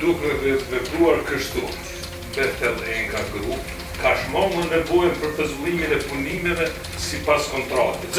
Duke vepruar kështu, Bechtel Enka Group ka shmangur nevojën për pezullimin e punimeve sipas kontratës.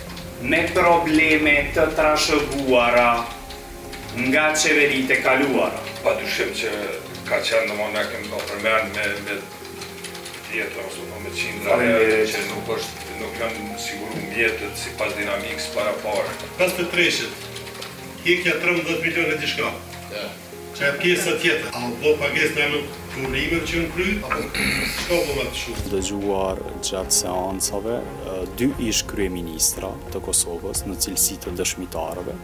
me probleme të trashëguara nga qeveritë e kaluara. Padyshim që ka qenë, domthonë na kemi përmend me me dhjetëra ose po me qindra herë që nuk është, nuk janë siguru mjetet sipas dinamikës paraparë. Pas të treshit, heqja trembëdhjetë milionë e diçka, Kërkesa tjetër? A u bë pagesë nga nuk burime që janë kry, apo çka bën atë shumë? Dëgjuar gjatë seancave, dy ish kryeministra të Kosovës në cilësi të dëshmitarëve,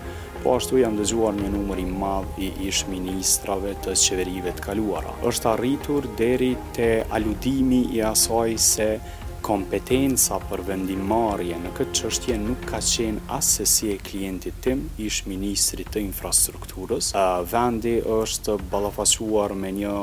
po ashtu janë dëgjuar një numër i madh i ish ministrave të qeverive të kaluara. Është arritur deri te aludimi i asaj se kompetenca për vendimmarrje në këtë çështje nuk ka qenë assesi e klientit tim, ish ministrit të infrastrukturës. turës. Vendi është ballafaquar me një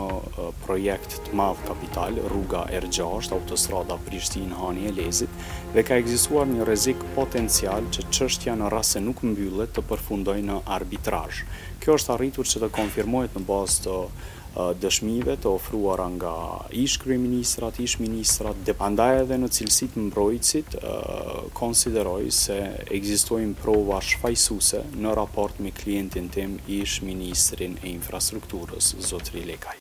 projekt të madh kapital, rruga R gjashtë, autostrada Prishtinë, Hani i Elezit, dhe ka ekzistuar një rrezik potencial që çështja në rast se nuk mbyllet të përfundojë në arbitrazh. Kjo është arritur që të konfirmohet në bazë të dëshmive të ofruara nga ish-kryeministrat, ish-ministrat, dhe prandaj edhe në cilësi të mbrojtësit konsideroj se ekzistojnë prova shfajësuese në raport me klientin tim, ish-ministrin e Infrastrukturës, zotëri Lekaj.